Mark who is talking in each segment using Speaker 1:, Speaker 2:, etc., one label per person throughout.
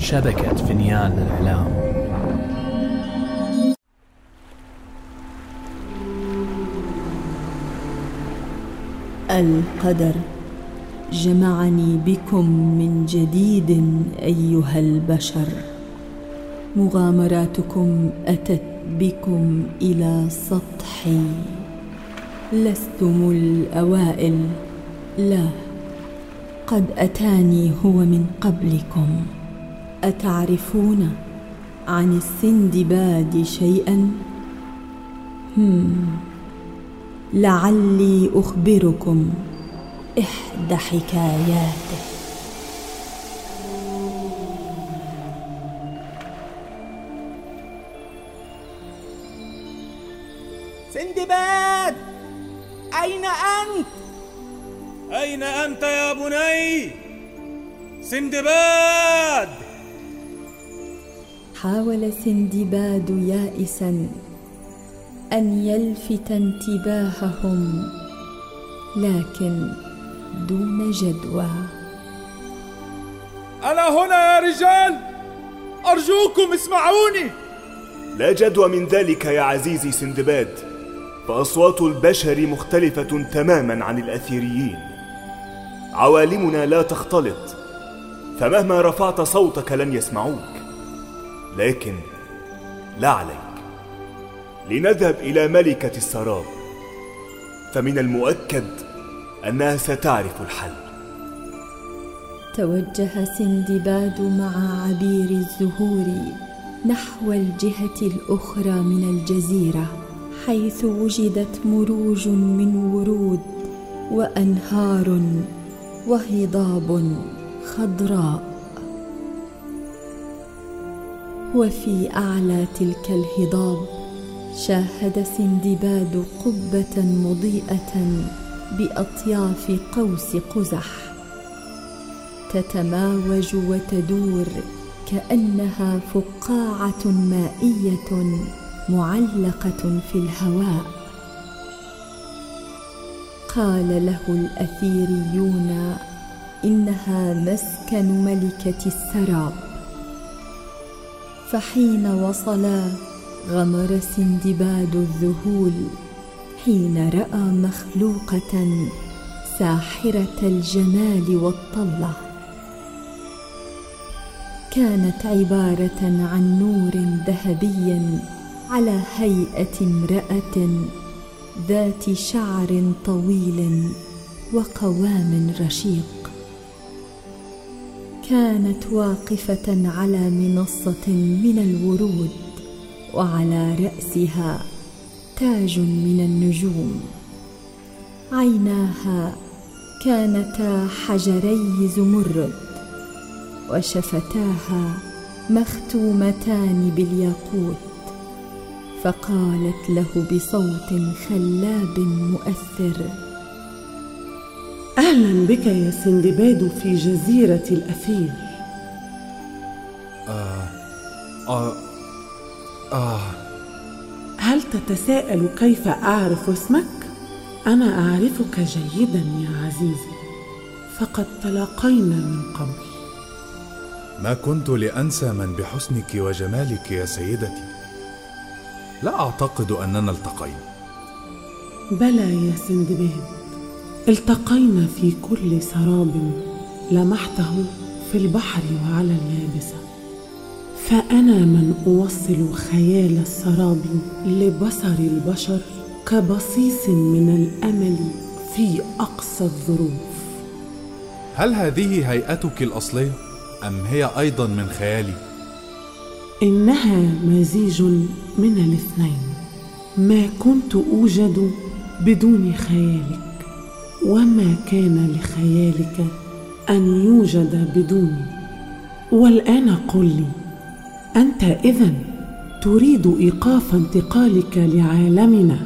Speaker 1: شبكة فنيان الإعلام
Speaker 2: القدر. جمعني بكم من جديد أيها البشر. مغامراتكم أتت بكم إلى سطحي. لستم الأوائل. لا قد أتاني هو من قبلكم. أتعرفون عن السندباد شيئا هم لعلي أخبركم إحدى حكاياته
Speaker 3: سندباد أين أنت؟
Speaker 4: أين أنت يا بني؟ سندباد
Speaker 2: حاول سندباد يائسا أن يلفت انتباههم لكن دون جدوى.
Speaker 4: أنا هنا يا رجال؟ أرجوكم اسمعوني.
Speaker 5: لا جدوى من ذلك يا عزيزي سندباد فأصوات البشر مختلفة تماما عن الأثيريين. عوالمنا لا تختلط فمهما رفعت صوتك لن يسمعوك. لكن لا عليك. لنذهب إلى ملكة السراب. فمن المؤكد أنها ستعرف الحل.
Speaker 2: توجه سندباد مع عبير الزهور نحو الجهة الأخرى من الجزيرة حيث وجدت مروج من ورود وأنهار وهضاب خضراء. وفي أعلى تلك الهضاب شاهد سندباد قبة مضيئة بأطياف قوس قزح تتماوج وتدور كأنها فقاعة مائية معلقة في الهواء. قال له الأثيريون إنها مسكن ملكة السراب فحين وصلا غمر سندباد الذهول حين رأى مخلوقة ساحرة الجمال والطلة. كانت عبارة عن نور ذهبي على هيئة امرأة ذات شعر طويل وقوام رشيق. كانت واقفة على منصة من الورود وعلى رأسها تاج من النجوم. عيناها كانتا حجري زمرد وشفتاها مختومتان بالياقوت. فقالت له بصوت خلاب مؤثر
Speaker 6: أهلا بك يا سندباد في جزيرة الاثير
Speaker 4: آه آه آه.
Speaker 6: هل تتساءل كيف أعرف اسمك؟ أنا أعرفك جيدا يا عزيزي فقد تلاقينا من قبل.
Speaker 7: ما كنت لأنسى من بحسنك وجمالك يا سيدتي. لا أعتقد أننا التقينا.
Speaker 6: بلى يا سندباد التقينا في كل سراب لمحته في البحر وعلى اليابسة. فأنا من أوصل خيال السراب لبصر البشر كبصيص من الأمل في أقصى الظروف.
Speaker 7: هل هذه هيئتك الأصلية؟ أم هي أيضا من خيالي؟
Speaker 6: إنها مزيج من الاثنين. ما كنت أوجد بدون خيالك. وما كان لخيالك أن يوجد بدوني والآن قل لي أنت اذا تريد إيقاف انتقالك لعالمنا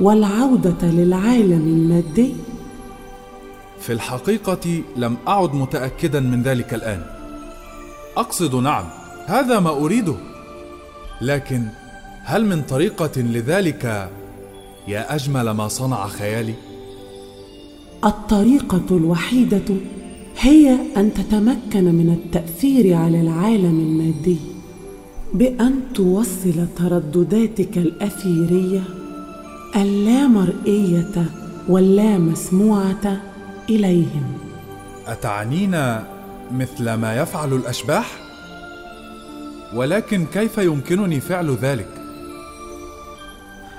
Speaker 6: والعودة للعالم المادي؟
Speaker 7: في الحقيقة لم أعد متأكدا من ذلك الآن. أقصد نعم هذا ما أريده. لكن هل من طريقة لذلك يا أجمل ما صنع خيالي؟
Speaker 6: الطريقة الوحيدة هي أن تتمكن من التأثير على العالم المادي بأن توصل تردداتك الأثيرية اللامرئية واللامسموعة إليهم.
Speaker 7: أتعنينا مثل ما يفعل الأشباح؟ ولكن كيف يمكنني فعل ذلك؟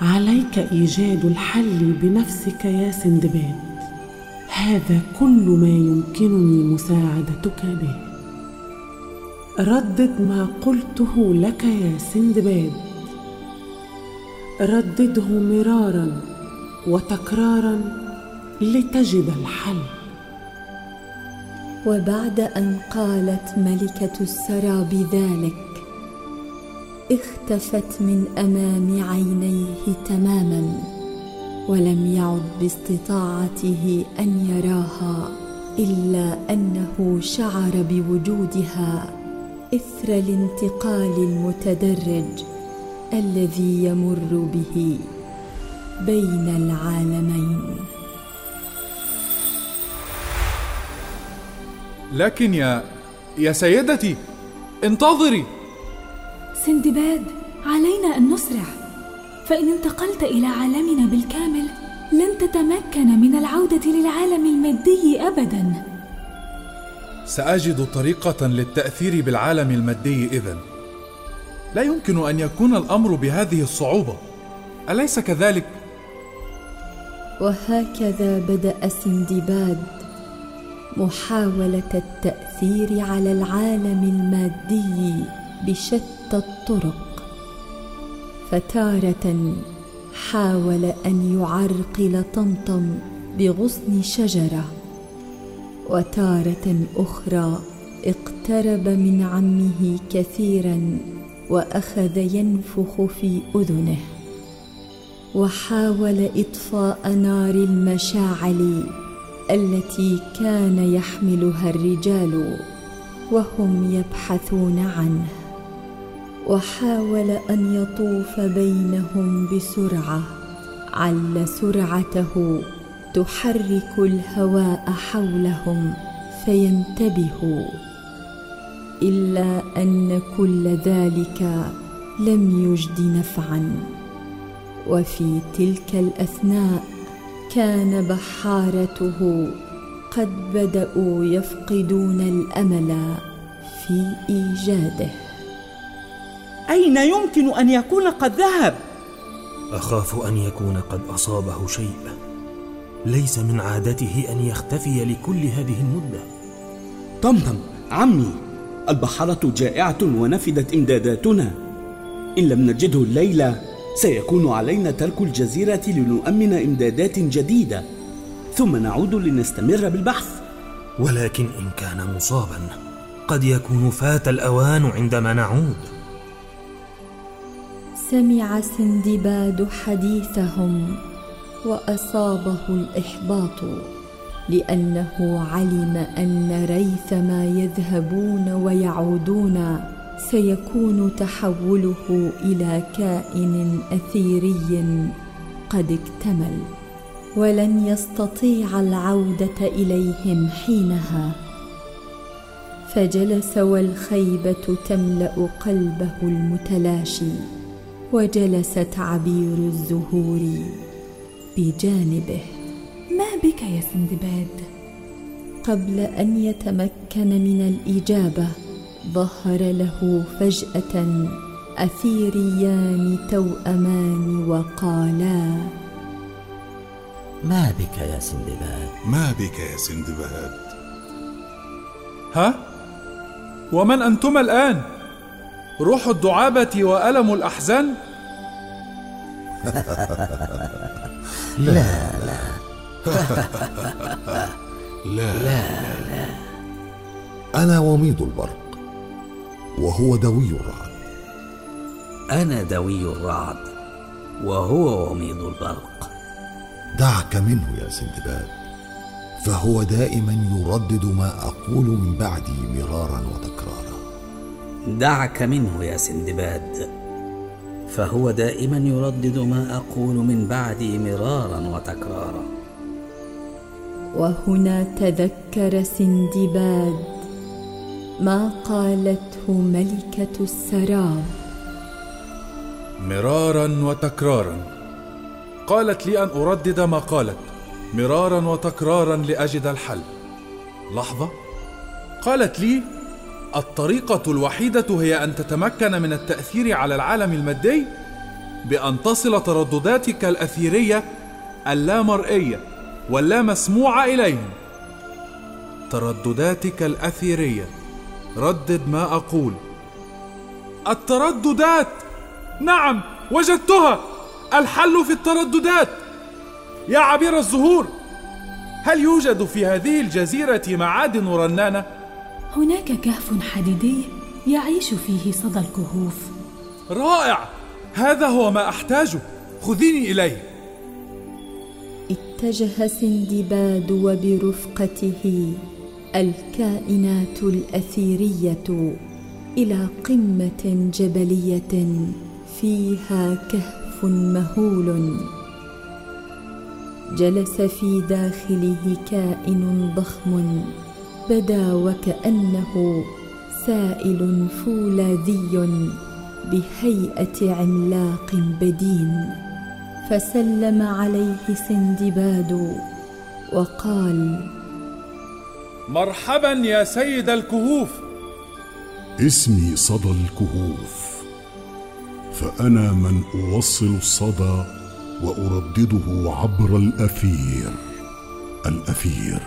Speaker 6: عليك إيجاد الحل بنفسك يا سندباد. هذا كل ما يمكنني مساعدتك به. ردد ما قلته لك يا سندباد. ردده مرارا وتكرارا لتجد الحل.
Speaker 2: وبعد أن قالت ملكة السراب ذلك اختفت من أمام عينيه تماما. ولم يعد باستطاعته أن يراها إلا أنه شعر بوجودها إثر الانتقال المتدرج الذي يمر به بين العالمين.
Speaker 7: لكن يا يا سيدتي انتظري.
Speaker 8: سندباد علينا أن نسرع. فإن انتقلت إلى عالمنا بالكامل لن تتمكن من العودة للعالم المادي ابدا.
Speaker 7: سأجد طريقة للتأثير بالعالم المادي إذن. لا يمكن أن يكون الأمر بهذه الصعوبة. أليس كذلك؟
Speaker 2: وهكذا بدأ سندباد محاولة التأثير على العالم المادي بشتى الطرق. فتارة حاول أن يعرقل طمطم بغصن شجرة وتارة أخرى اقترب من عمه كثيرا وأخذ ينفخ في أذنه. وحاول إطفاء نار المشاعل التي كان يحملها الرجال وهم يبحثون عنه. وحاول أن يطوف بينهم بسرعة. عل سرعته تحرك الهواء حولهم فينتبهوا. إلا أن كل ذلك لم يجد نفعا. وفي تلك الأثناء كان بحارته قد بدأوا يفقدون الأمل في إيجاده.
Speaker 3: أين يمكن أن يكون قد ذهب؟
Speaker 1: أخاف أن يكون قد أصابه شيء. ليس من عادته أن يختفي لكل هذه المدة.
Speaker 9: طمطم عمي البحارة جائعة ونفدت إمداداتنا. إن لم نجده الليلة سيكون علينا ترك الجزيرة لنؤمن إمدادات جديدة. ثم نعود لنستمر بالبحث.
Speaker 1: ولكن إن كان مصابا قد يكون فات الأوان عندما نعود.
Speaker 2: سمع سندباد حديثهم وأصابه الإحباط لأنه علم أن ريثما يذهبون ويعودون سيكون تحوله إلى كائن أثيري قد اكتمل ولن يستطيع العودة إليهم حينها. فجلس والخيبة تملأ قلبه المتلاشي. وجلست عبير الزهور بجانبه.
Speaker 8: ما بك يا سندباد؟
Speaker 2: قبل أن يتمكن من الإجابة ظهر له فجأة أثيريان توأمان وقالا
Speaker 10: ما بك يا سندباد؟
Speaker 11: ما بك يا سندباد؟
Speaker 7: ها؟ ومن أنتما الآن؟ روح الدعابة وألم الأحزان؟
Speaker 10: لا لا.
Speaker 11: لا.
Speaker 10: لا لا.
Speaker 11: أنا وميض البرق وهو دوي الرعد.
Speaker 10: أنا دوي الرعد وهو وميض البرق.
Speaker 11: دعك منه يا سندباد فهو دائما يردد ما أقول من بعدي مرارا وتكرارا.
Speaker 10: دعك منه يا سندباد. فهو دائما يردد ما أقول من بعدي مرارا وتكرارا.
Speaker 2: وهنا تذكر سندباد ما قالته ملكة السراب.
Speaker 7: مرارا وتكرارا. قالت لي أن أردد ما قالت. مرارا وتكرارا لأجد الحل. لحظة. قالت لي الطريقة الوحيدة هي أن تتمكن من التأثير على العالم المادي بأن تصل تردداتك الأثيرية اللامرئية واللامسموعة إليهم. تردداتك الأثيرية. ردد ما أقول. الترددات! نعم وجدتها! الحل في الترددات! يا عبير الزهور هل يوجد في هذه الجزيرة معادن رنانة؟
Speaker 8: هناك كهف حديدي يعيش فيه صدى الكهوف.
Speaker 7: رائع! هذا هو ما أحتاجه. خذيني إليه.
Speaker 2: اتجه سندباد وبرفقته الكائنات الأثيرية إلى قمة جبلية فيها كهف مهول. جلس في داخله كائن ضخم. بدا وكأنه سائل فولاذي بهيئة عملاق بدين. فسلم عليه سندباد وقال
Speaker 7: مرحبا يا سيد الكهوف.
Speaker 12: اسمي صدى الكهوف فأنا من أوصل الصدى وأردده عبر الأثير. الأثير.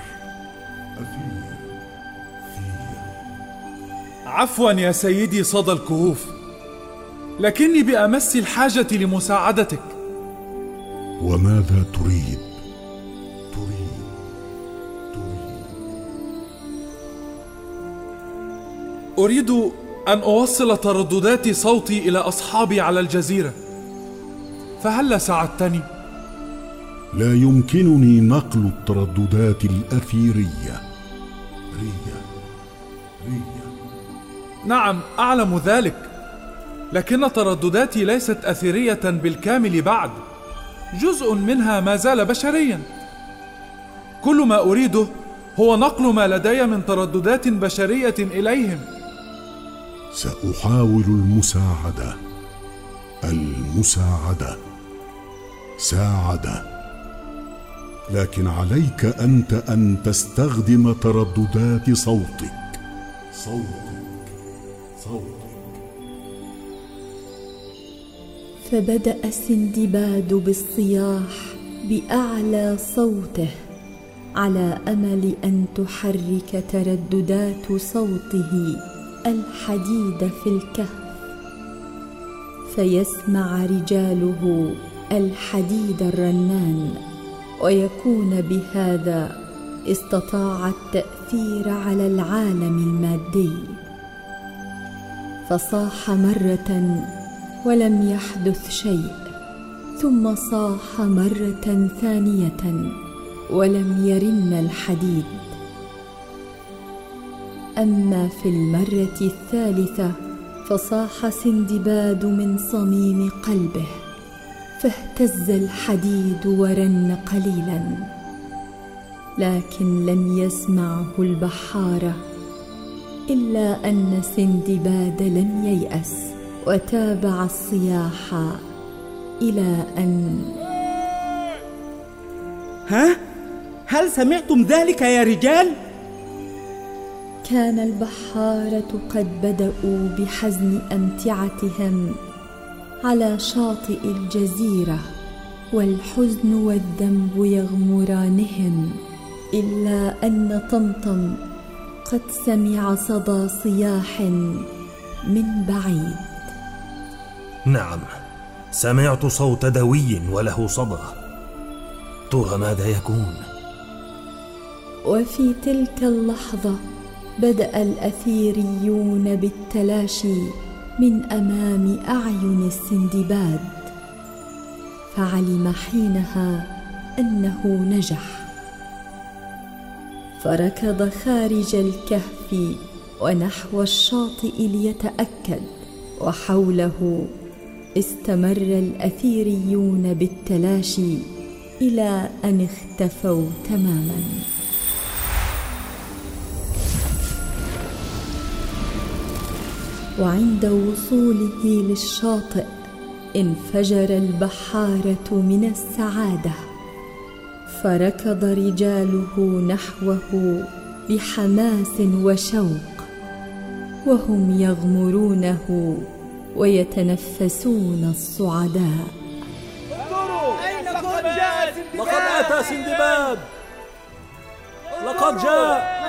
Speaker 7: عفوا يا سيدي صدى الكهوف. لكني بأمس الحاجة لمساعدتك.
Speaker 12: وماذا تريد؟
Speaker 7: أريد أن أوصل ترددات صوتي إلى أصحابي على الجزيرة. فهل ساعدتني؟
Speaker 12: لا يمكنني نقل الترددات الأثيرية. ريا.
Speaker 7: ريا. نعم أعلم ذلك. لكن تردداتي ليست اثيريه بالكامل بعد. جزء منها ما زال بشريا. كل ما أريده هو نقل ما لدي من ترددات بشرية إليهم.
Speaker 12: سأحاول المساعدة. المساعدة. ساعدة. لكن عليك أنت أن تستخدم ترددات صوتك. صوتك. صوتك
Speaker 2: فبدأ سندباد بالصياح بأعلى صوته على أمل أن تحرك ترددات صوته الحديد في الكهف فيسمع رجاله الحديد الرنان ويكون بهذا استطاع التأثير على العالم المادي. فصاح مرة ولم يحدث شيء ثم صاح مرة ثانية ولم يرن الحديد. أما في المرة الثالثة فصاح سندباد من صميم قلبه فاهتز الحديد ورن قليلا لكن لم يسمعه البحاره إلا أن سندباد لم ييأس وتابع الصياح إلى أن
Speaker 3: ها؟ هل سمعتم ذلك يا رجال؟
Speaker 2: كان البحاره قد بدأوا بحزن أمتعتهم على شاطئ الجزيرة والحزن والذنب يغمرانهم إلا أن طمطم قد سمع صدى صياح من بعيد.
Speaker 1: نعم سمعت صوت دوي وله صدى. ترى ماذا يكون؟
Speaker 2: وفي تلك اللحظة بدأ الأثيريون بالتلاشي من أمام أعين السندباد. فعلم حينها أنه نجح. فركض خارج الكهف ونحو الشاطئ ليتأكد وحوله استمر الأثيريون بالتلاشي إلى أن اختفوا تماما. وعند وصوله للشاطئ انفجر البحارة من السعادة. فركض رجاله نحوه بحماس وشوق وهم يغمرونه ويتنفسون الصعداء.
Speaker 13: لقد أتى سندباد لقد جاء.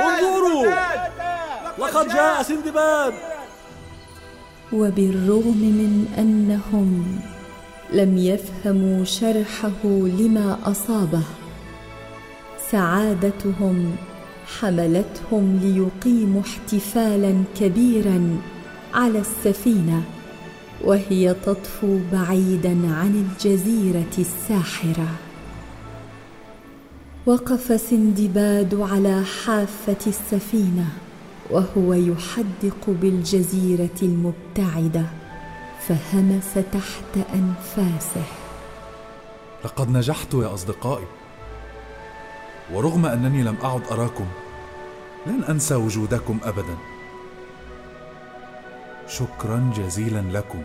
Speaker 13: انظروا. لقد جاء سندباد
Speaker 2: وبالرغم من أنهم لم يفهموا شرحه لما أصابه. سعادتهم حملتهم ليقيموا احتفالا كبيرا على السفينة وهي تطفو بعيدا عن الجزيرة الساحرة. وقف سندباد على حافة السفينة وهو يحدق بالجزيرة المبتعدة. فهمس تحت أنفاسه.
Speaker 7: لقد نجحت يا أصدقائي ورغم أنني لم أعد أراكم لن أنسى وجودكم ابدا. شكرا جزيلا لكم.